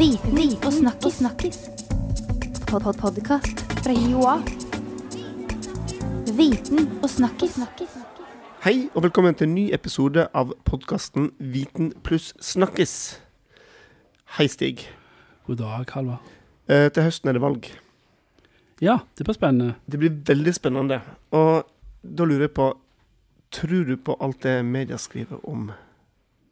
Viten og snakkis. snakkis. Pod -pod Podkast fra Joa. Viten og snakkis. Hei og velkommen til en ny episode av podkasten Viten pluss snakkis. Hei, Stig. God dag, Halvard. Eh, til høsten er det valg. Ja, det blir spennende. Det blir veldig spennende. Og da lurer jeg på Tror du på alt det media skriver om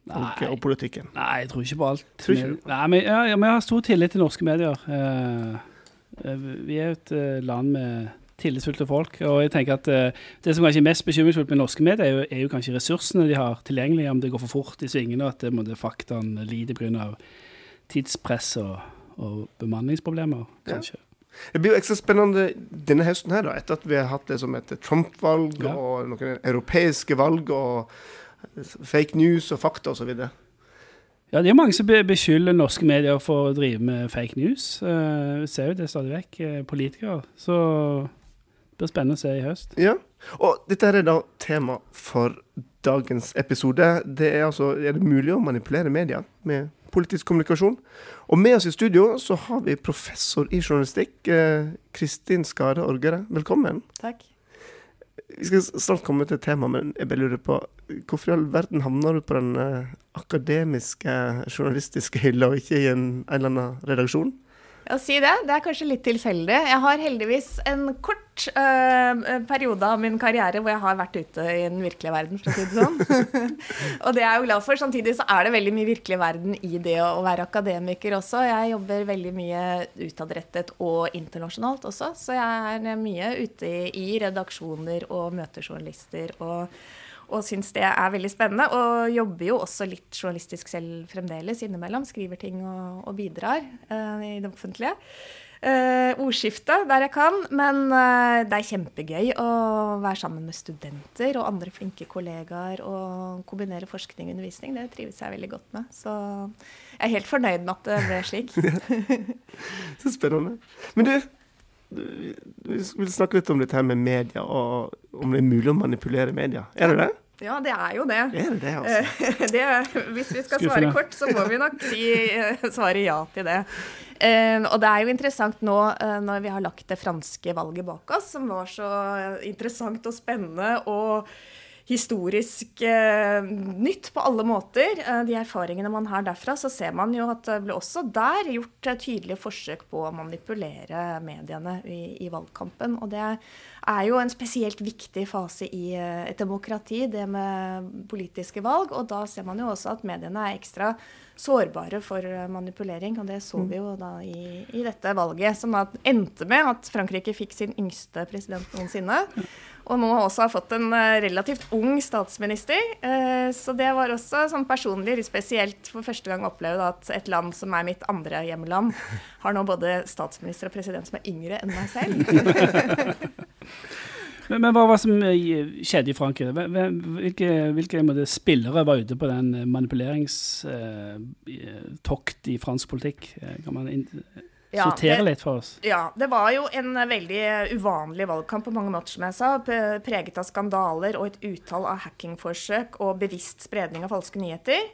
Nei. og politikken? Nei, jeg tror ikke på alt. Ikke Vi- Nei, men ja, ja, vi har stor tillit til norske medier. Eh, vi er jo et uh, land med tillitsfulle folk. Og jeg tenker at uh, det som kanskje er mest bekymringsfullt med norske medier, er jo, er jo kanskje ressursene de har tilgjengelig, om det går for fort i svingene, og at det måtte faktaen lider pga. tidspress og, og bemanningsproblemer, Ja. Det blir jo ekstra spennende denne høsten her, da, etter at vi har hatt det som et Trump-valg Ja. og noen europeiske valg og fake news og fakta osv. Ja, det er mange som be- beskylder norske medier for å drive med fake news. Eh, Vi ser jo det stadig vekk, eh, politikere. Så det blir spennende å se i høst. Ja, og dette er da tema for dagens episode. Det er altså, er det mulig å manipulere media med politisk kommunikasjon? Og med oss i studio så har vi professor i journalistikk, eh, Kristin Skare Orgere. Velkommen. Takk. Vi skal snart komme til temaet, men jeg bare lurer på hvorfor i all verden havner du på den eh, akademiske, journalistiske hylla, og ikke i en, en eller annen redaksjon? Ja, si det. Det er kanskje litt tilfeldig. Jeg har heldigvis en kort øh, periode av min karriere hvor jeg har vært ute i den virkelige verden, for å si det sånn. og det er jeg jo glad for. Samtidig så er det veldig mye virkelig verden i det å være akademiker også. Jeg jobber veldig mye utadrettet og internasjonalt også, så jeg er mye ute i, i redaksjoner og møter journalister. og og syns det er veldig spennende. Og jobber jo også litt journalistisk selv fremdeles innimellom. Skriver ting og, og bidrar uh, i det offentlige. Uh, ordskifte der jeg kan, men uh, det er kjempegøy å være sammen med studenter og andre flinke kollegaer og kombinere forskning og undervisning. Det trives jeg veldig godt med. Så jeg er helt fornøyd med at det ble slik. Så spennende. Men du, vi vil snakke litt om dette her med media, og om det er mulig å manipulere media. Er det det? Ja, det er jo det. Er det det, altså? Det, hvis vi skal svare kort, så må vi nok si, eh, svare ja til det. Eh, og det er jo interessant nå eh, når vi har lagt det franske valget bak oss, som var så interessant og spennende og historisk eh, nytt på alle måter. Eh, de erfaringene man har derfra, så ser man jo at det ble også der gjort eh, tydelige forsøk på å manipulere mediene i, i valgkampen. Og det er jo en spesielt viktig fase i eh, et demokrati, det med politiske valg. Og da ser man jo også at mediene er ekstra sårbare for manipulering. Og det så vi jo da i, i dette valget, som endte med at Frankrike fikk sin yngste president noensinne. Og nå også har fått en eh, relativt ung statsminister. Eh, Så det var også sånn personlig litt spesielt for første gang å oppleve at et land som er mitt andre hjemland, har nå både statsminister og president som er yngre enn meg selv. Men, men hva var det som eh, skjedde i Frankrike? Hvilke, hvilke måte, spillere var ute på den manipuleringstokt i fransk politikk? Kan man Ja, sortere litt for oss? Ja, det var jo en veldig uvanlig valgkamp på mange måter, som jeg sa. Preget av skandaler og et utall av hackingforsøk og bevisst spredning av falske nyheter.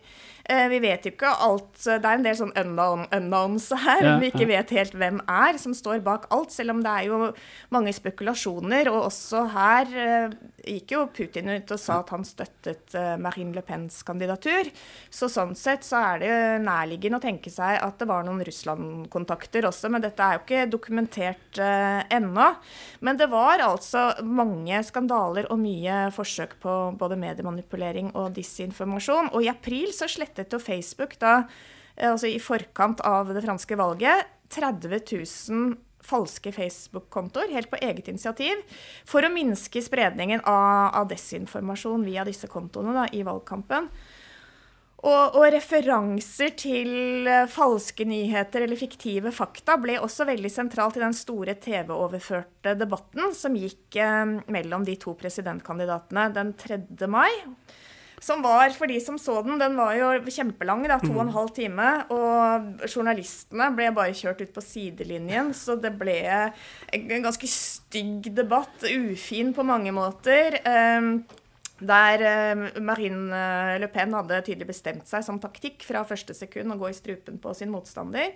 Eh, vi vet jo ikke alt Det er en del sånn unknown, unknowns her, Ja, vi ikke vet helt hvem er som står bak alt. Selv om det er jo mange spekulasjoner. Og også her eh, gikk jo Putin ut og sa at han støttet eh, Marine Le Pens kandidatur. Så sånn sett så er det nærliggende å tenke seg at det var noen Russland-kontakter også, men dette er jo ikke dokumentert eh, ennå. Men det var altså mange skandaler og mye forsøk på både mediemanipulering og disinformasjon. Og i april så slettet jo Facebook da, eh, altså i forkant av det franske valget, 30 000 falske Facebook-kontoer, helt på eget initiativ, for å minske spredningen av, av desinformasjon via disse kontoene da, i valgkampen. Og, og referanser til eh, falske nyheter eller fiktive fakta ble også veldig sentralt i den store TV-overførte debatten som gikk eh, mellom de to presidentkandidatene den 3. mai. Som var, for de som så den, den var jo kjempelang, da, to og en halv time. Og journalistene ble bare kjørt ut på sidelinjen, så det ble en ganske stygg debatt. Ufin på mange måter. Um, Der eh, Marine eh, Le Pen hadde tydelig bestemt seg som taktikk fra første sekund å gå i strupen på sin motstander.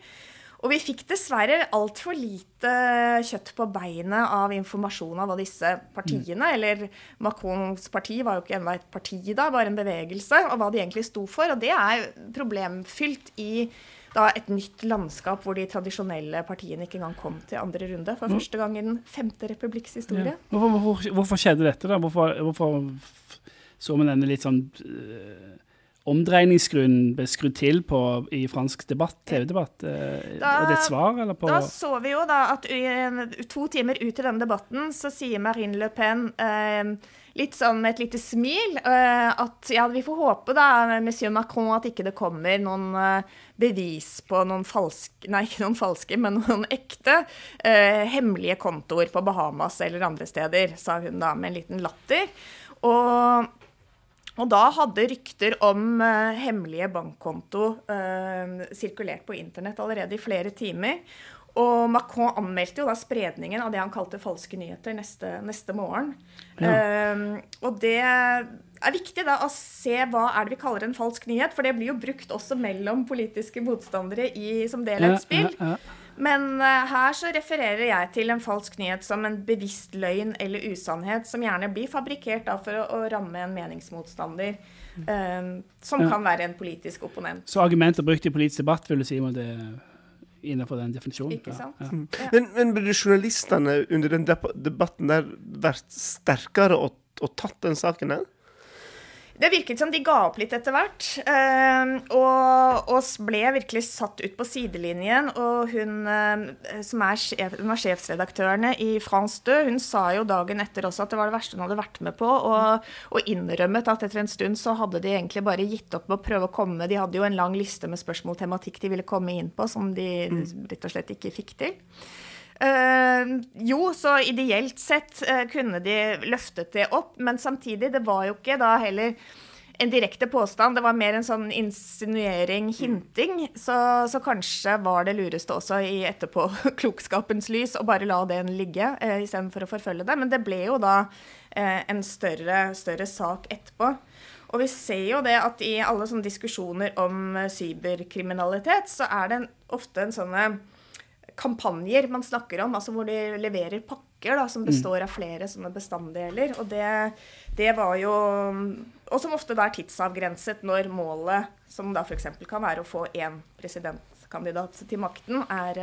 Og vi fikk dessverre altfor lite kjøtt på beinet av informasjon av hva disse partiene, eller Macrons parti var jo ikke ennå et parti da, bare en bevegelse, og hva de egentlig sto for. Og det er problemfylt i da et nytt landskap hvor de tradisjonelle partiene ikke engang kom til andre runde. For første gang i den femte republikks historie. Ja. Hvorfor, hvorfor, hvorfor, skjedde dette, da? Hvorfor, hvorfor så vi denne litt sånn øh, omdreiningsskruen ble skrudd til på i fransk debatt, TV-debatt? Er det et svar, eller på Da så vi jo da at to timer ut i denne debatten så sier Marine Le Pen eh, litt sånn med et lite smil eh, at ja, vi får håpe da, monsieur Macron, at ikke det kommer noen eh, bevis på noen falske Nei, ikke noen falske, men noen ekte eh, hemmelige kontoer på Bahamas eller andre steder, sa hun da med en liten latter. Og og da hadde rykter om uh, hemmelige bankkonto uh, sirkulert på internett allerede i flere timer. Og Macron anmeldte jo da spredningen av det han kalte falske nyheter neste, neste morgen. Ja. Uh, og det er viktig da å se hva er det vi kaller en falsk nyhet, for det blir jo brukt også mellom politiske motstandere i, som del av et spill. Ja, ja, men uh, her så refererer jeg til en falsk nyhet som en bevisst løgn eller usannhet, som gjerne blir fabrikkert da, for å, å, ramme en meningsmotstander, um, som ja. kan være en politisk opponent. Så argumenter brukt i politisk debatt, vil du si, om det innenfor den definisjonen? Ikke sant? Ja. Ja. Men, men burde journalistene under den debatten der vært sterkere og, og tatt den saken der? Det virket som de ga opp litt etter hvert. Uh, og, oss ble virkelig satt ut på sidelinjen. Og hun uh, som er sjef, hun var sjefsredaktørene i France 2, hun sa jo dagen etter også at det var det verste hun hadde vært med på. Og, og innrømmet at etter en stund så hadde de egentlig bare gitt opp med å prøve å komme De hadde jo en lang liste med spørsmål og tematikk de ville komme inn på, som de mm. rett og slett ikke fikk til. Uh, jo, så ideelt sett uh, kunne de løftet det opp, men samtidig, det var jo ikke da heller en direkte påstand. Det var mer en sånn insinuering, hinting. Så, så kanskje var det lureste også i etterpåklokskapens lys å bare la den ligge uh, istedenfor å forfølge det. Men det ble jo da uh, en større, større sak etterpå. Og vi ser jo det at i alle sånne diskusjoner om cyberkriminalitet, så er det ofte en sånne kampanjer man snakker om, altså hvor de leverer pakker da, som mm. består av flere sånne bestanddeler. Og det, det var jo Og som ofte er tidsavgrenset når målet, som da f.eks. kan være å få én presidentkandidat til makten, er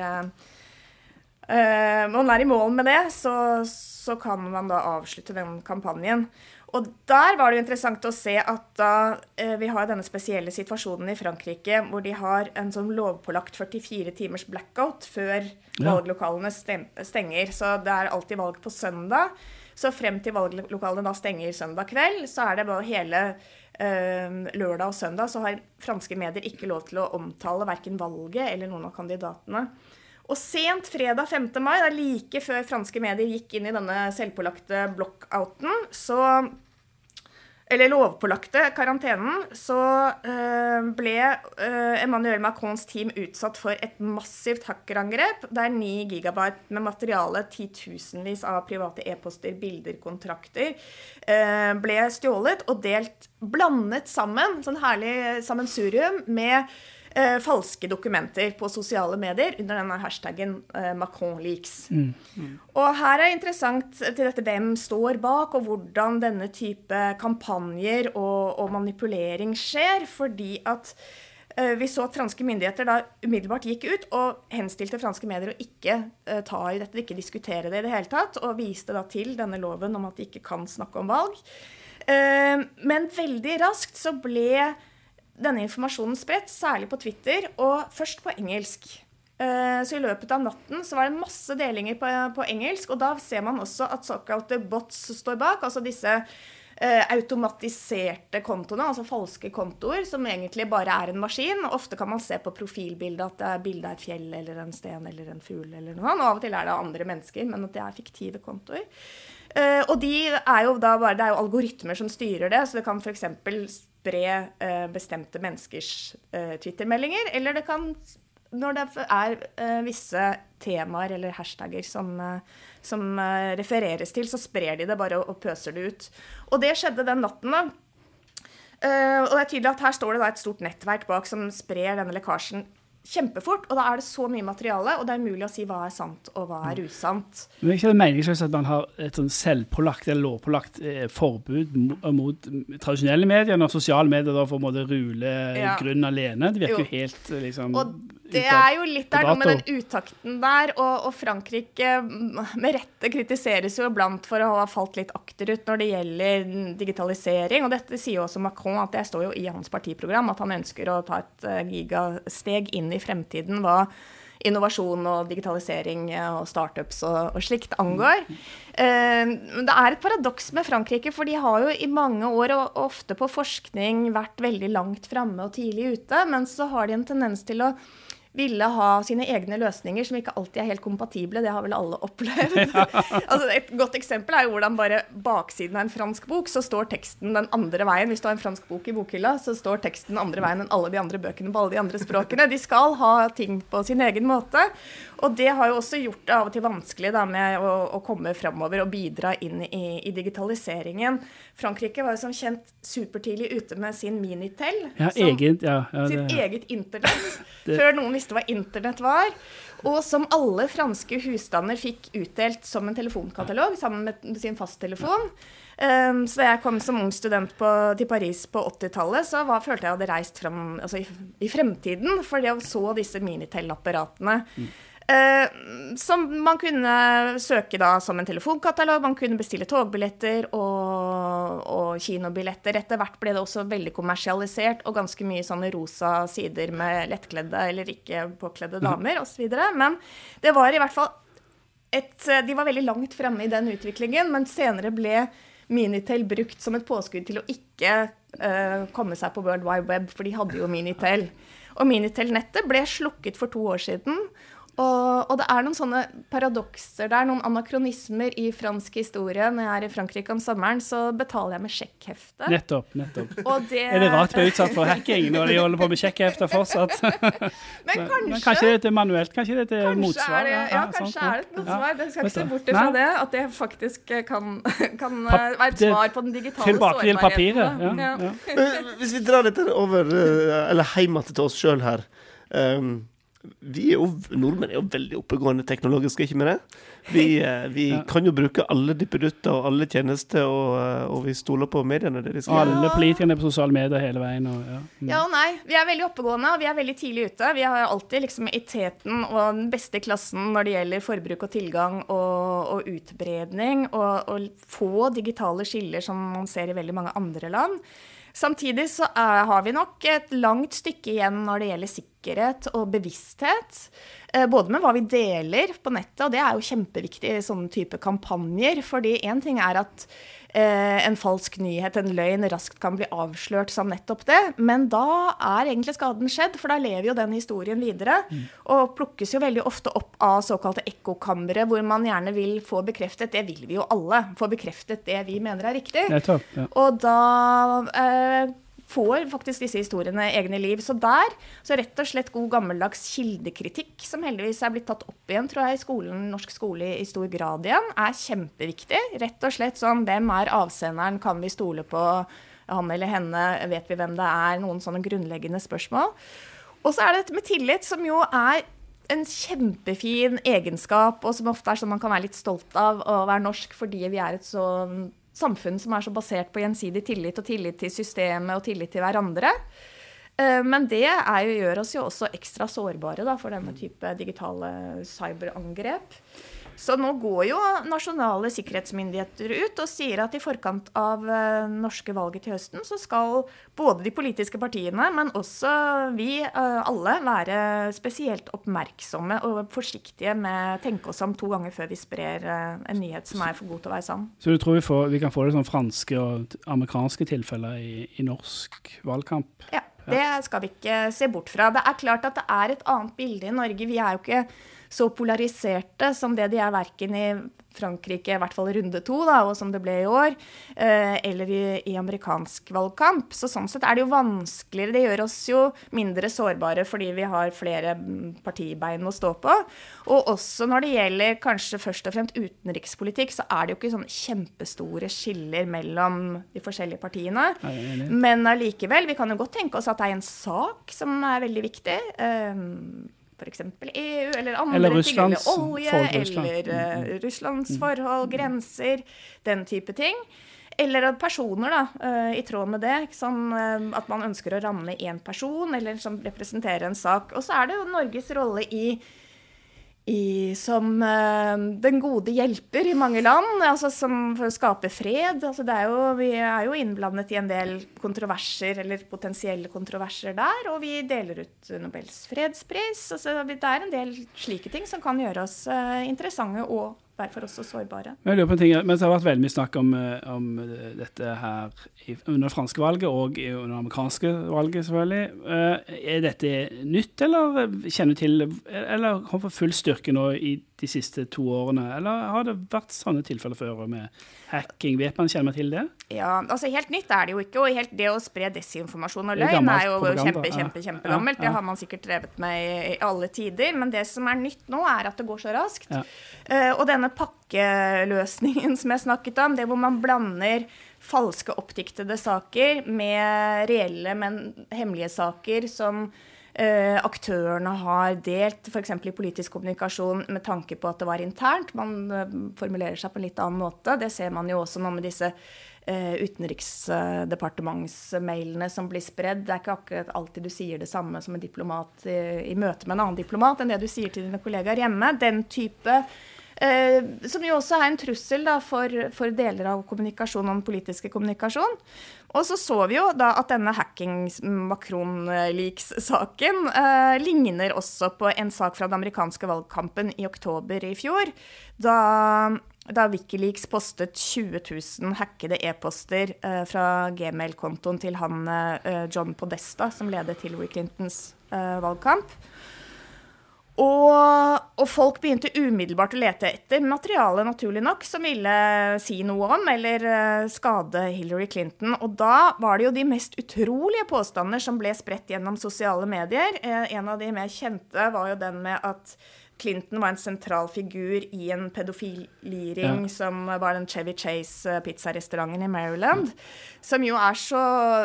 uh, man er i mål med det, så, så, kan man da avslutte den kampanjen. Og der var det jo interessant å se at da eh, vi har denne spesielle situasjonen i Frankrike hvor de har en sånn lovpålagt 44 timers blackout før ja. valglokalene stenger. Så det er alltid valg på søndag. Så frem til valglokalene da stenger søndag kveld, så er det bare hele eh, lørdag og søndag så har franske medier ikke lov til å omtale verken valget eller noen av kandidatene. Og sent fredag 5. mai, da like før franske medier gikk inn i denne selvpålagte blockouten, så eller lovpålagte karantenen, så uh, ble uh, Emmanuel Macrons team utsatt for et massivt hackerangrep der 9 gigabyte med materiale, titusenvis av private e-poster, bilder, kontrakter, uh, ble stjålet og delt, blandet sammen, sånn herlig sammensurium, med eh, falske dokumenter på sosiale medier under denne hashtaggen eh, MacronLeaks. Mm. Mm. Og her er interessant til dette hvem står bak, og hvordan denne type kampanjer og, og manipulering skjer. Fordi at eh, vi så at franske myndigheter da umiddelbart gikk ut og henstilte franske medier å ikke uh, ta i dette, ikke diskutere det i det hele tatt, og viste da til denne loven om at de ikke kan snakke om valg. Uh, men veldig raskt så ble denne informasjonen spredt, særlig på Twitter, og først på engelsk. Eh, så i løpet av natten så var det masse delinger på, på engelsk, og da ser man også at såkalte bots står bak, altså disse eh, automatiserte kontoene, altså falske kontoer, som egentlig bare er en maskin. Ofte kan man se på profilbildet at det er bilde av et fjell eller en sten eller en fugl eller noe. Og av og til er det andre mennesker, men at det er fiktive kontoer. Uh, og de er jo da bare, det er jo algoritmer som styrer det, så det kan f.eks spre uh, bestemte menneskers uh, Twitter-meldinger. Eller det kan når det er eh, visse temaer eller hashtagger som, eh, som eh, refereres til, så sprer de det bare og, pøser det ut. Og det skjedde den natten, da. Eh, og det er tydelig at her står det et stort nettverk bak som sprer denne lekkasjen kjempefort. Og da er det så mye materiale, og det er umulig å si hva er sant og hva er usant. Men er ikke det meningsløst at man har et sånn selvpålagt eller lovpålagt eh, forbud mot, mot tradisjonelle medier, når sosiale medier da får måte rule Ja. grunn alene? Det virker Jo. helt eh, liksom Og det er jo litt der noe med den utakten der, og, og Frankrike mm, med rette kritiseres jo iblant for å ha falt litt akterut når det gjelder digitalisering. Og dette sier jo også Macron, at det står jo i hans partiprogram at han ønsker å ta et eh, gigasteg inn i fremtiden hva innovasjon og digitalisering og startups og, og slikt angår. Eh, det er et paradoks med Frankrike, for de har jo i mange år og ofte på forskning vært veldig langt framme og tidlig ute, men så har de en tendens til å ville ha sine egne løsninger som ikke alltid er helt kompatible. Det har vel alle opplevd. altså et godt eksempel er jo hvordan bare baksiden av en fransk bok, så står teksten den andre veien. Hvis du har en fransk bok i bokhylla, så står teksten den andre veien enn alle de andre bøkene på alle de andre språkene. De skal ha ting på sin egen måte. Og det har jo også gjort det av og til vanskelig da, med å, å komme framover og bidra inn i, i digitaliseringen. Frankrike var jo som kjent supertidlig ute med sin Minitel. Ja, som- eget, ja, ja, sitt det, eget internett, før noen visste hva internett var. Og som alle franske husstander fikk utdelt som en telefonkatalog sammen med sin fasttelefon. Um, så da jeg kom som ung student på, til Paris på 80-tallet, så var, følte jeg hadde reist fram altså i, i fremtiden, fordi jeg så disse Minitel-apparatene. Eh, som man kunne søke da som en telefonkatalog, man kunne bestille togbilletter og, og kinobilletter. Etter hvert ble det også veldig kommersialisert og ganske mye sånne rosa sider med lettkledde eller ikke påkledde damer osv. Men det var i hvert fall et, De var veldig langt fremme i den utviklingen, men senere ble Minitel brukt som et påskudd til å ikke eh, komme seg på World Wide Web, for de hadde jo Minitel. Og Minitel-nettet ble slukket for to år siden. Og, og det er noen sånne paradokser der, noen anakronismer i fransk historie. Når jeg er i Frankrike om sommeren, så betaler jeg med sjekkhefte. nettopp. nettopp. Og det, Er det rart å bli utsatt for hacking når de holder på med sjekkhefter fortsatt? Men kanskje, Men kanskje det er manuelt? Kanskje det er kanskje motsvar? er det, ja, ja, kanskje sånn, er det et motsvar. Det skal ikke se bort fra det. At det faktisk kan, kan eh, være et svar på den digitale Tilbake til papiret. sårbarheten. Ja, ja. Eh, Hvis vi drar dette over, eh, eller hjem til oss sjøl her um, Vi er jo, nordmenn er jo veldig oppegående teknologiske, ikke med det? Vi, eh, vi Ja. kan jo bruke alle dippedutter og alle tjenester, og, eh, og vi stoler på mediene. Det de Og Ja. alle politikerne er på sosiale medier hele veien. Og, ja. Mm. Ja og nei. Vi er veldig oppegående, og vi er veldig tidlig ute. Vi har alltid liksom i teten og den beste klassen når det gjelder forbruk og tilgang og, og utbredning, og, og få digitale skiller som man ser i veldig mange andre land. Samtidig så er, har vi nok et langt stykke igjen når det gjelder sikkerhet og bevissthet. Eh, både med hva vi deler på nettet, og det er jo kjempeviktig i sånne type kampanjer. fordi én ting er at en falsk nyhet, en løgn, raskt kan bli avslørt som nettopp det. Men da er egentlig skaden skjedd, for da lever jo den historien videre. Og plukkes jo veldig ofte opp av såkalte ekkokamre, hvor man gjerne vil få bekreftet Det vil vi jo alle. Få bekreftet det vi mener er riktig. Nettopp. Ja. Og da eh, får faktisk disse historiene egne liv. Så der, så rett og slett god gammeldags kildekritikk, som heldigvis er blitt tatt opp igjen, tror jeg, i skolen, norsk skole i stor grad igjen, er kjempeviktig. Rett og slett sånn, hvem er avsenderen, kan vi stole på han eller henne, vet vi hvem det er, noen sånne grunnleggende spørsmål. Og så er det dette med tillit, som jo er en kjempefin egenskap, og som ofte er sånn man kan være litt stolt av å være norsk, fordi vi er et så samfunn som er så basert på gjensidig tillit, og tillit til systemet og tillit til hverandre. Eh, Men det jo, gjør oss jo også ekstra sårbare da, for denne type digitale cyberangrep. Så nå går jo nasjonale sikkerhetsmyndigheter ut og sier at i forkant av eh, norske valget til høsten, så skal både de politiske partiene, men også vi eh, alle være spesielt oppmerksomme og forsiktige med å tenke oss om to ganger før vi sprer eh, en nyhet som er for god til å være sann. Så du tror vi, får, vi kan få det sånn franske og amerikanske tilfeller i, i norsk valgkamp? Ja, det skal vi ikke se bort fra. Det er klart at det er et annet bilde i Norge. Vi er jo ikke så polariserte som det de er verken i Frankrike, i hvert fall runde to, da, og som det ble i år, eh, eller i, i, amerikansk valgkamp. Så sånn sett er det jo vanskeligere. Det gjør oss jo mindre sårbare fordi vi har flere partibein å stå på. Og også når det gjelder kanskje først og fremst utenrikspolitikk, så er det jo ikke sånne kjempestore skiller mellom de forskjellige partiene. Men allikevel, vi kan jo godt tenke oss at det er en sak som er veldig viktig. Um, f.eks. EU eller andre eller ting, eller olje, eller uh, Russlands mm. forhold, grenser, den type ting. Eller personer, da, uh, i tråd med det. som, uh, at man ønsker å ramme én person, eller som representerer en sak. Og så er det jo Norges rolle i i, som uh, den gode hjelper i mange land, altså som for å skape fred. Altså er jo, vi er jo innblandet i en del kontroverser, eller potensielle kontroverser der, og vi deler ut Nobels fredspris. Altså, det er en del slike ting som kan gjøre oss uh, interessante og derfor også sårbare. Jeg lurer på en ting, mens Det har vært veldig mye snakk om, eh, om dette her under det franske valget og under det amerikanske valget, selvfølgelig. Eh, er dette nytt, eller kjenner du til Eller har for full styrke nå i de siste to årene, eller har det vært sånne tilfeller før med hacking? Vet man, Kjenner til det? Ja, altså Helt nytt er det jo ikke. Og helt det å spre desinformasjon og løgn er jo kjempe, kjempe, kjempegammelt. Ja, ja. Det har man sikkert drevet med i, i, alle tider. Men det som er nytt nå, er at det går så raskt. Ja. Uh, og denne pakkeløsningen som jeg snakket om, det hvor man blander falske, oppdiktede saker med reelle, men hemmelige saker som aktørene har delt, f.eks. i politisk kommunikasjon med tanke på at det var internt. Man uh, formulerer seg på en litt annen måte. Det ser man jo også nå med disse uh, utenriksdepartementsmailene som blir spredd. Det er ikke akkurat alltid du sier det samme som en diplomat i, i møte med en annen diplomat enn det du sier til dine kollegaer hjemme. Den type Eh, som jo også er en trussel da, for, for, deler av kommunikasjon den politiske kommunikasjon. Og så så vi jo da at denne hacking-Macron-leaks-saken eh, ligner også på en sak fra den amerikanske valgkampen i oktober i fjor. Da, da Wikileaks postet 20 000 hackede e-poster eh, fra gmail-kontoen til han eh, John Podesta, som ledet Hillary Clintons eh, valgkamp. Og, og, folk begynte umiddelbart å lete etter materiale naturlig nok, som ville si noe om eller uh, skade Hillary Clinton. Og da var det jo de mest utrolige påstander som ble spredt gjennom sosiale medier. Uh, en av de mer kjente var jo den med at Clinton var en sentral figur i en pedofiliring ja. som var den Chevy Chase-pizzarestauranten i Maryland. Som jo er så,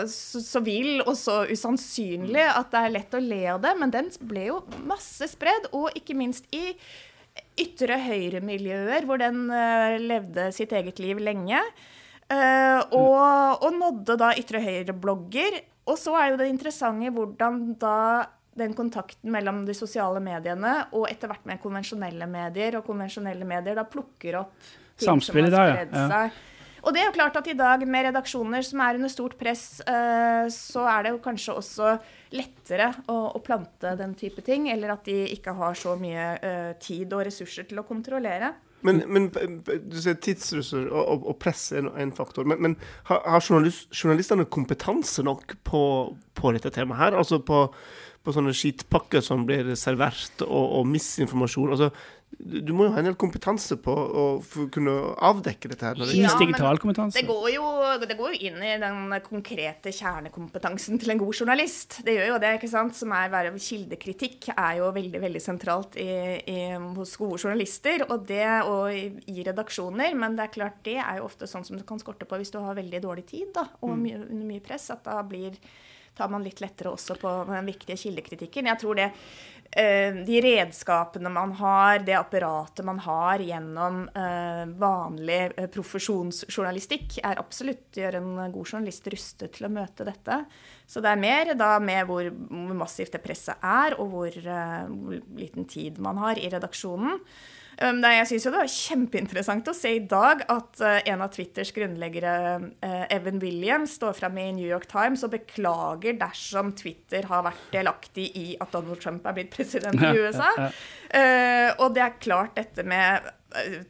så, så, vill og så usannsynlig at det er lett å le av det. Men den ble jo masse spredd, og ikke minst i ytre høyre-miljøer, hvor den uh, levde sitt eget liv lenge. Uh, og, og nådde da ytre høyre-blogger. Og så er jo det interessante hvordan da den kontakten mellom de sosiale mediene og etter hvert med konvensjonelle medier, og konvensjonelle medier da plukker opp ting som har spredd ja. seg. Og det er jo klart at i dag, med redaksjoner som er under stort press, uh, så er det jo kanskje også lettere å, å, plante den type ting, eller at de ikke har så mye uh, tid og ressurser til å kontrollere. Men, men du sier tidsressurser og, og, og, press er en faktor. Men, men har, har journalist, journalistene kompetanse nok på, på dette temaet her? Altså på på sånne skitpakker som blir servert, og, og misinformasjon. Altså, du må jo ha en del kompetanse på å kunne avdekke dette her. Det ja, digital kompetanse. Det går, jo, det går, jo, inn i den konkrete kjernekompetansen til en god journalist. Det gjør jo det, ikke sant. Som er være kildekritikk er jo veldig veldig sentralt i, i, hos gode journalister, og det og i, i, redaksjoner. Men det er klart, det er jo ofte sånn som du kan skorte på hvis du har veldig dårlig tid da, og mm. mye, under mye press. at da blir tar man litt lettere også på den viktige kildekritikken. Jeg tror det eh, de redskapene man har, det apparatet man har gjennom eh, vanlig eh, profesjonsjournalistikk, er absolutt gjør en god journalist rustet til å møte dette. Så det er mer da med hvor, massivt det presset er, og hvor liten tid man har i redaksjonen. Um, jeg syns det var kjempeinteressant å se i dag at uh, en av Twitters grunnleggere, uh, Evan Williams, står fram i New York Times og beklager dersom Twitter har vært delaktig i at Donald Trump er blitt president i USA. Uh, og det er klart dette med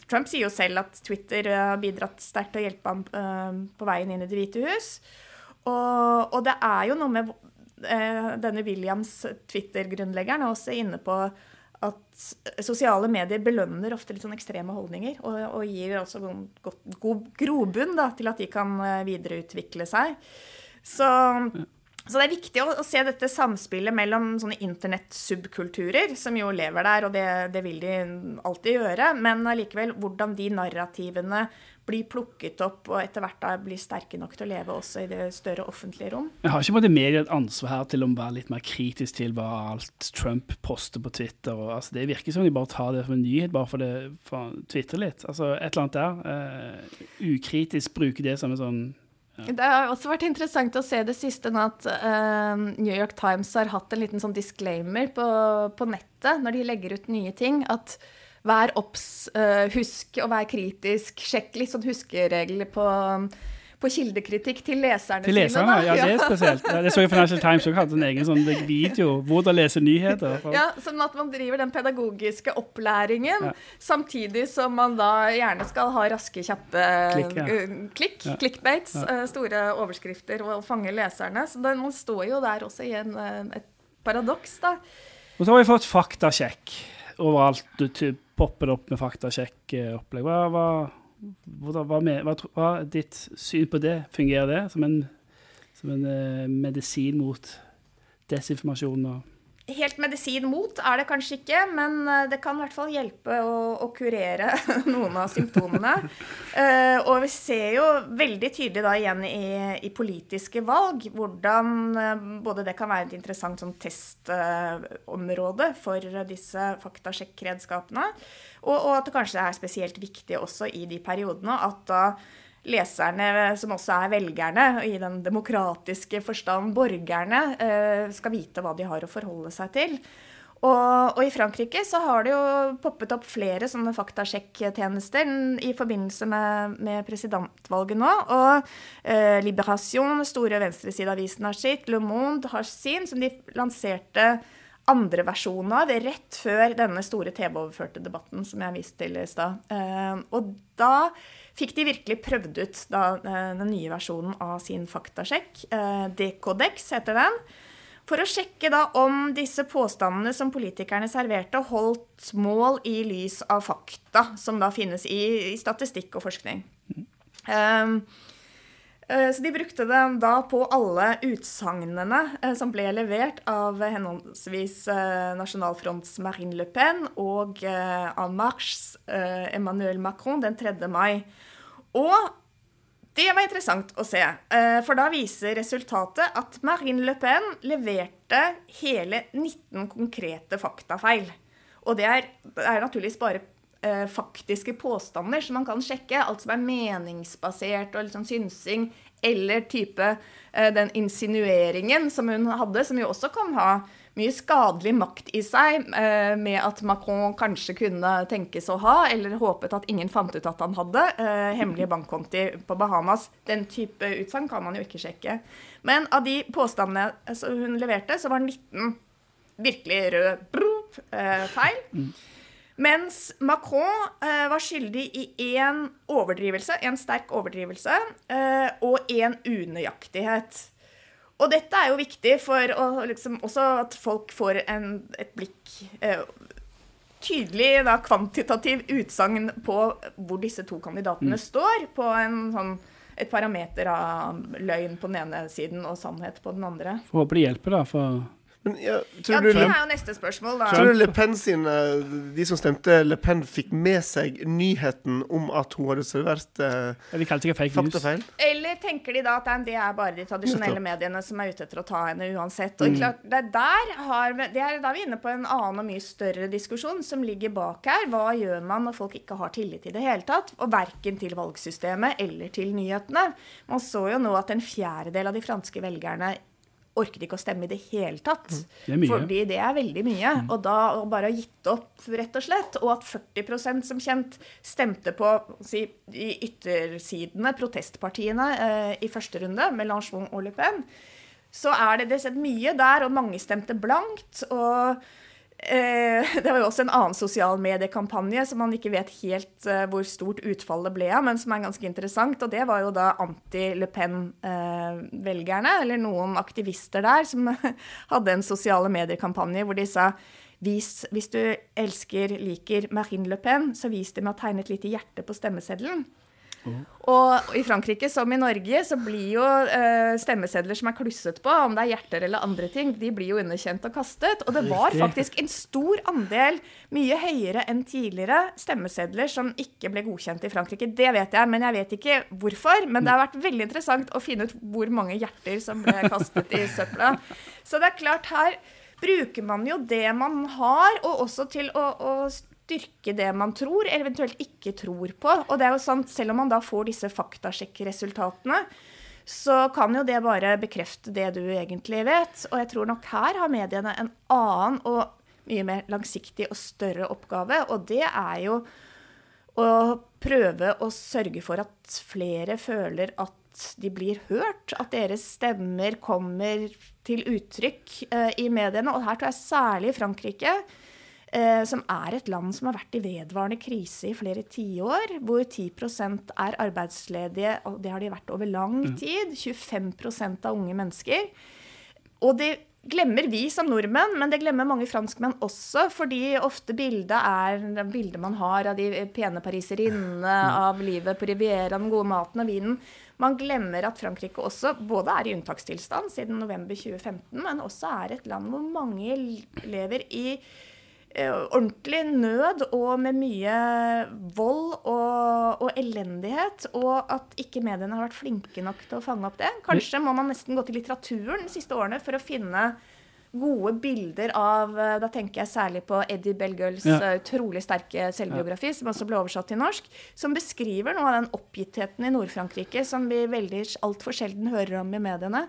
Trump sier jo selv at Twitter har bidratt sterkt til å hjelpe ham på veien inn i Det hvite hus. Og, og det er jo noe med denne Williams, Twitter-grunnleggeren, er også inne på at sosiale medier belønner ofte litt sånn ekstreme holdninger, og, og gir også god, god, grobunn da, til at de kan eh, videreutvikle seg. Så, så det er viktig å, å, se dette samspillet mellom sånne internettsubkulturer, som jo lever der, og det, det vil de alltid gjøre, men allikevel hvordan de narrativene blir plukket opp og etter hvert da blir sterke nok til å leve også i det større offentlige rom. Jeg har ikke både media et ansvar her til å være litt mer kritisk til hva alt Trump poster på Twitter? Og, altså, det virker som de bare tar det som en nyhet, bare for, det, for å twitre litt. Altså, et eller annet der. Uh, ukritisk bruke det som en sånn. Det har også vært interessant å se det siste nå at uh, New York Times har hatt en liten sånn disclaimer på, på nettet når de legger ut nye ting. at Vær obs, uh, husk å være kritisk, sjekk litt sånn huskeregler på, på kildekritikk til leserne, til leserne sine. Da. Ja, det er spesielt. Det så jeg Financial Times også hadde en egen sånn video hvordan lese nyheter. Ja, Sånn at man driver den pedagogiske opplæringen, ja. samtidig som man da gjerne skal ha raske, kjappe klikk, ja. uh, klikk ja. clickbates, uh, store overskrifter og fange leserne. Så den, man står jo der også i en, et paradoks, da. Og så har vi fått faktasjekk overalt. Du popper det opp med faktasjekk-opplegg. Hva, hva, hva, hva, hva, er ditt syn på det? Fungerer det som en, som en uh, medisin mot desinformasjon? og helt medisin mot er det kanskje ikke, men eh, det kan i hvert fall hjelpe å, å kurere noen av symptomene. Uh, og vi ser jo veldig tydelig da igjen i, i politiske valg hvordan uh, både det kan være et interessant sånn testområde uh, for disse faktasjekkredskapene, og, og, at det kanskje er spesielt viktig også i de periodene at da leserne, som også er velgerne, i den demokratiske forstand borgerne, eh, skal vite hva de har å forholde seg til. Og, og, i Frankrike så har det jo poppet opp flere sånne faktasjekktjenester i forbindelse med, med presidentvalget nå. Og eh, Liberation, store venstresideavisen, har sitt. Le Monde har sin, som de lanserte andre versjonen av rett før denne store TV-overførte debatten som jeg viste til i stad. Eh, og da fikk de virkelig prøvd ut da, eh, den nye versjonen av sin faktasjekk. Dekodex heter den. For å sjekke da om disse påstandene som politikerne serverte, holdt mål i lys av fakta som da finnes i, i statistikk og forskning. Um, så de brukte den da på alle utsagnene som ble levert av henholdsvis Nasjonalfronts Marine Le Pen og En Marches Emmanuel Macron den 3. mai. Og det var interessant å se, eh, for da viser resultatet at Marine Le Pen leverte hele 19 konkrete faktafeil. Og det er, er naturligvis bare eh, faktiske påstander som man kan sjekke. Alt som er meningsbasert og liksom synsing, eller type eh, den insinueringen som hun hadde, som jo også kan ha mye skadelig makt i seg eh, med at Macron kanskje kunne tenkes å ha, eller håpet at ingen fant ut at han hadde, eh, hemmelige bankkonti på Bahamas. Den type utsagn kan man jo ikke sjekke. Men av de påstandene hun leverte, så var 19 virkelig rød brop, eh, feil. Mens Macron eh, var skyldig i én overdrivelse, en sterk overdrivelse, eh, og én unøyaktighet. Og dette er jo viktig for å, liksom, også at folk får en, et blikk eh, Tydelig da, kvantitativ utsagn på hvor disse to kandidatene mm. står, på en, sånn, et parameter av løgn på den ene siden og sannhet på den andre. Får håpe det hjelper, da. for men, ja, ja, det er jo neste spørsmål, da. Tror du Le Pen sine, de som stemte Le Pen, fikk med seg nyheten om at hun hadde servert eh, faktafeil? Eller tenker de da at det er bare de tradisjonelle mediene som er ute etter å ta henne uansett? Og mm. klart, det, er har, det er da vi er inne på en annen og mye større diskusjon som ligger bak her. Hva gjør man når folk ikke har tillit i det hele tatt? Og verken til valgsystemet eller til nyhetene. Man så jo nå at en fjerdedel av de franske velgerne orket ikke å stemme i det hele tatt. Mm. Det er. Fordi det er veldig mye. Mm. Og da og bare ha gitt opp, rett og slett, og at 40% som kjent stemte på si, i yttersidene, protestpartiene, eh, i første runde, Mélenchon og Le Pen, så er det, det sett mye der, og mange stemte blankt. og det var jo også en annen sosial mediekampanje som man ikke vet helt eh, hvor stort utfallet ble av, men som er ganske interessant. Og det var jo da anti-Le Pen-velgerne, eller noen aktivister der, som hadde en sosiale medier-kampanje hvor de sa vis, hvis du elsker, liker Marine Le Pen, så vis det med å tegne et lite hjerte på stemmeseddelen. Og i Frankrike, som i Norge, så blir jo eh, stemmesedler som er klusset på, om det er hjerter eller andre ting, de blir jo underkjent og kastet. Og det var faktisk en stor andel, mye høyere enn tidligere, stemmesedler som ikke ble godkjent i Frankrike. Det vet jeg, men jeg vet ikke hvorfor. Men det har vært veldig interessant å finne ut hvor mange hjerter som ble kastet i søpla. Så det er klart, her bruker man jo det man har, og også til å, å styrke det man tror, eller eventuelt ikke tror på. Og det er jo sant, selv om man da får disse faktasjekkresultatene, så kan jo det bare bekrefte det du egentlig vet. Og jeg tror nok her har mediene en annen og mye mer langsiktig og større oppgave, og det er jo å prøve å sørge for at flere føler at de blir hørt, at deres stemmer kommer til uttrykk eh, i mediene. Og her tror jeg særlig Frankrike, eh, som er et land som har vært i vedvarende krise i flere tiår, hvor 10% er arbeidsledige, og det har de vært over lang tid. 25% av unge mennesker. Og det glemmer vi som nordmenn, men det glemmer mange franskmenn også, fordi ofte bildet er bildet man har av de pene pariserinnene, av livet på Riviera, den gode maten og vinen. Man glemmer at Frankrike også både er i unntakstilstand siden november 2015, men også er et land hvor mange lever i ordentlig nød og med mye vold og, og elendighet, og at ikke mediene har vært flinke nok til å fange opp det. Kanskje må man nesten gå til litteraturen de siste årene for å finne gode bilder av eh, Da tenker jeg særlig på Eddie Belgøls Ja. eh, utrolig sterke selvbiografi, som også ble oversatt til norsk, som beskriver noe av den oppgittheten i Nord-Frankrike som vi veldig altfor sjelden hører om i mediene.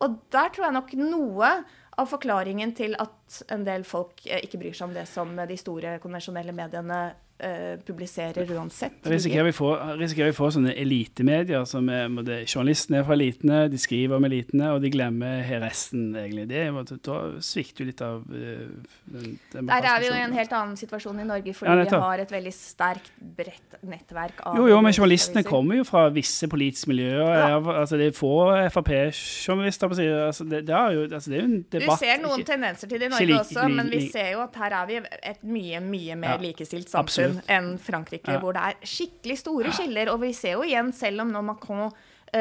Og der tror jeg nok noe av forklaringen til at en del folk eh, ikke bryr seg om det som de store konvensjonelle mediene eh, publiserer uansett. Risikerer vi få, risikerer vi få sånne elitemedier som er, det, journalistene er fra elitene, de skriver om elitene, og de glemmer resten, egentlig. Det, måtte, da svikter jo litt av uh, den Der er vi jo i en helt annen situasjon i Norge, fordi Ja, vi har et veldig sterkt, bredt nettverk av Jo, jo, men journalistene kommer jo fra visse politiske miljøer. Ja. Altså, det er få Frp-journalister på siden. Altså, det, det, er jo, altså, det er jo en Du ser noen ikke- tendenser til det i Norge like- også, men vi ser jo at her er vi et mye, mye mer Ja, likestilt samfunn absolutt. Enn Frankrike, Ja. hvor det er skikkelig store skiller. Og vi ser jo igjen, selv om nå Macron Uh,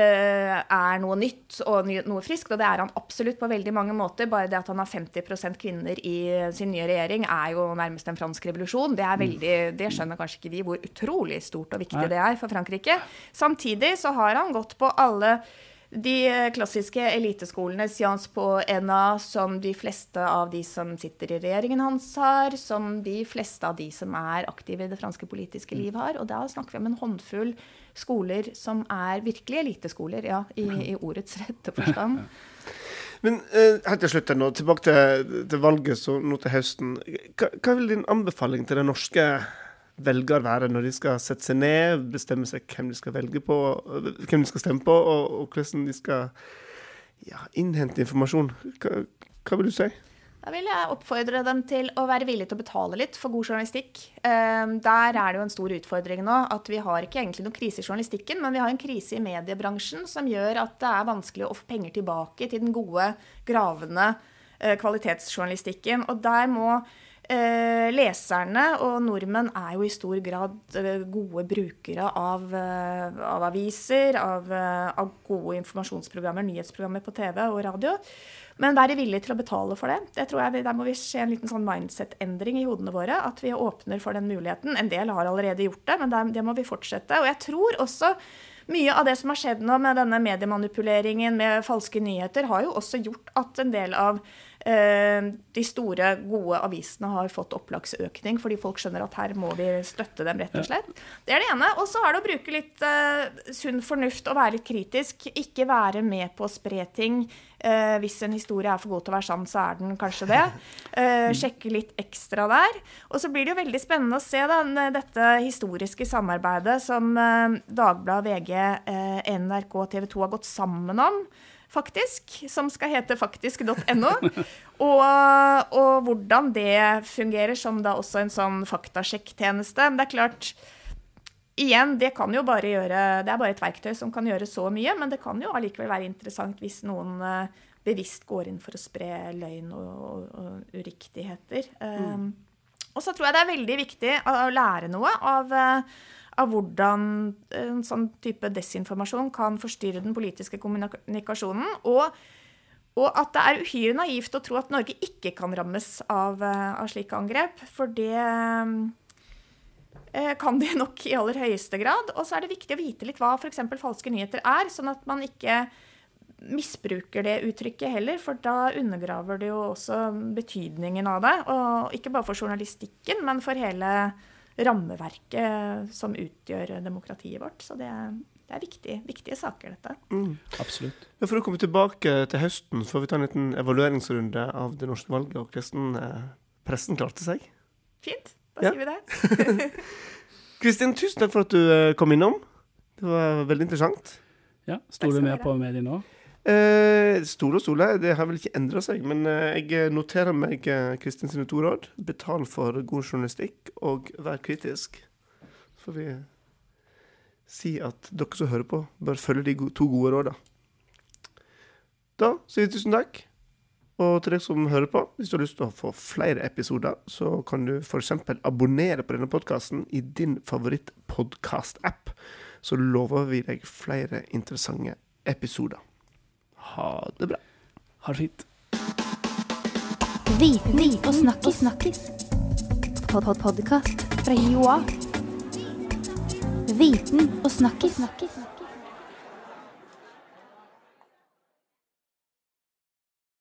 er noe nytt og ny, noe friskt, og det er han absolutt på veldig mange måter. Bare det at han har 50% kvinner i sin nye regjering, er jo nærmest en fransk revolusjon. Det, er veldig, det skjønner kanskje ikke vi hvor utrolig stort og viktig det er for Frankrike. Samtidig så har han gått på alle de eh, klassiske eliteskolene, Sians på NA, som de fleste av de som sitter i regjeringen hans har, som de fleste av de som er aktive i det franske politiske liv har. Og da snakker vi om en håndfull skoler som er virkelig eliteskoler, ja, i, i ordets rette forstand. Men eh, helt til slutt nå, tilbake til, til valget så nå til høsten. Hva, hva vil din anbefaling til den norske velger være når de skal sette seg ned, bestemme seg hvem de skal på, hvem de skal stemme på, og, og hvordan de skal ja, innhente informasjon? Hva, hva vil du si? Da vil jeg oppfordre dem til å være villige til å betale litt for god journalistikk. Eh, Der er det jo en stor utfordring nå at vi har ikke egentlig noen krise i journalistikken, men vi har en krise i mediebransjen som gjør at det er vanskelig å få penger tilbake til den gode, gravende eh, kvalitetsjournalistikken. Og der må eh, leserne og nordmenn er jo i stor grad eh, gode brukere av, eh, av aviser, av, eh, av gode informasjonsprogrammer, nyhetsprogrammer på TV og radio. Men være villig til å betale for det. det tror jeg, Der må vi se en liten sånn mindset-endring i hodene våre. At vi åpner for den muligheten. En del har allerede gjort det, men det, det må vi fortsette. Og jeg tror også mye av det som har skjedd nå med denne mediemanipuleringen med falske nyheter, har jo også gjort at en del av de store, gode avisene har fått opplagsøkning, fordi folk skjønner at her må vi støtte dem, rett og slett. Det er det ene. Og så er det å bruke litt eh, sunn fornuft og være litt kritisk. Ikke være med på å spre ting. Eh, hvis en historie er for god til å være sann, så er den kanskje det. Eh, sjekke litt ekstra der. Og så blir det jo veldig spennende å se da, dette historiske samarbeidet som eh, Dagbladet, VG, eh, NRK og TV 2 har gått sammen om. Faktisk, som skal hete faktisk.no. Og, og hvordan det fungerer som da også en sånn faktasjekktjeneste. Men det er klart, igjen, det kan jo bare gjøre Det er bare et verktøy som kan gjøre så mye, men det kan jo allikevel være interessant hvis noen eh, bevisst går inn for å spre løgn og, og, og uriktigheter. Um, og så tror jeg det er veldig viktig å, å lære noe av, eh, av hvordan en sånn type desinformasjon kan forstyrre den politiske kommunikasjonen. Og, og at det er uhyre naivt å tro at Norge ikke kan rammes av, eh, av slike angrep. For det eh, kan de nok i aller høyeste grad. Og så er det viktig å vite litt hva f.eks. falske nyheter er, sånn at man ikke misbruker det uttrykket heller, for da undergraver det jo også betydningen av det. Og ikke bare for journalistikken, men for hele rammeverket som utgjør demokratiet vårt. Så det, det er viktige, viktige saker, dette. Mm. Absolutt. Ja, For å komme tilbake til høsten, får vi ta en liten evalueringsrunde av det norske valget og hvordan eh, pressen klarte seg. Fint. Da Ja. sier vi det. Kristin, tusen takk for at du eh, kom innom. Det var veldig interessant. Ja, Stoler du mer på mediene nå? Eh, stole og stole, det har vel ikke endra seg, men eh, jeg noterer meg eh, Kristin sine to råd. Betal for god journalistikk, og vær kritisk. Så får vi si at dere som hører på, bør følge de to gode råda. Da sier vi tusen takk. Og til deg som hører på, hvis du har lyst til å få flere episoder, så kan du f.eks. abonnere på denne podkasten i din favorittpodkast-app. Så lover vi deg flere interessante episoder. Ha det bra. Ha det fint. Viten og snakkis. snakkis. Pod -pod Podkast fra Joa. Viten og snakkis. snakkis.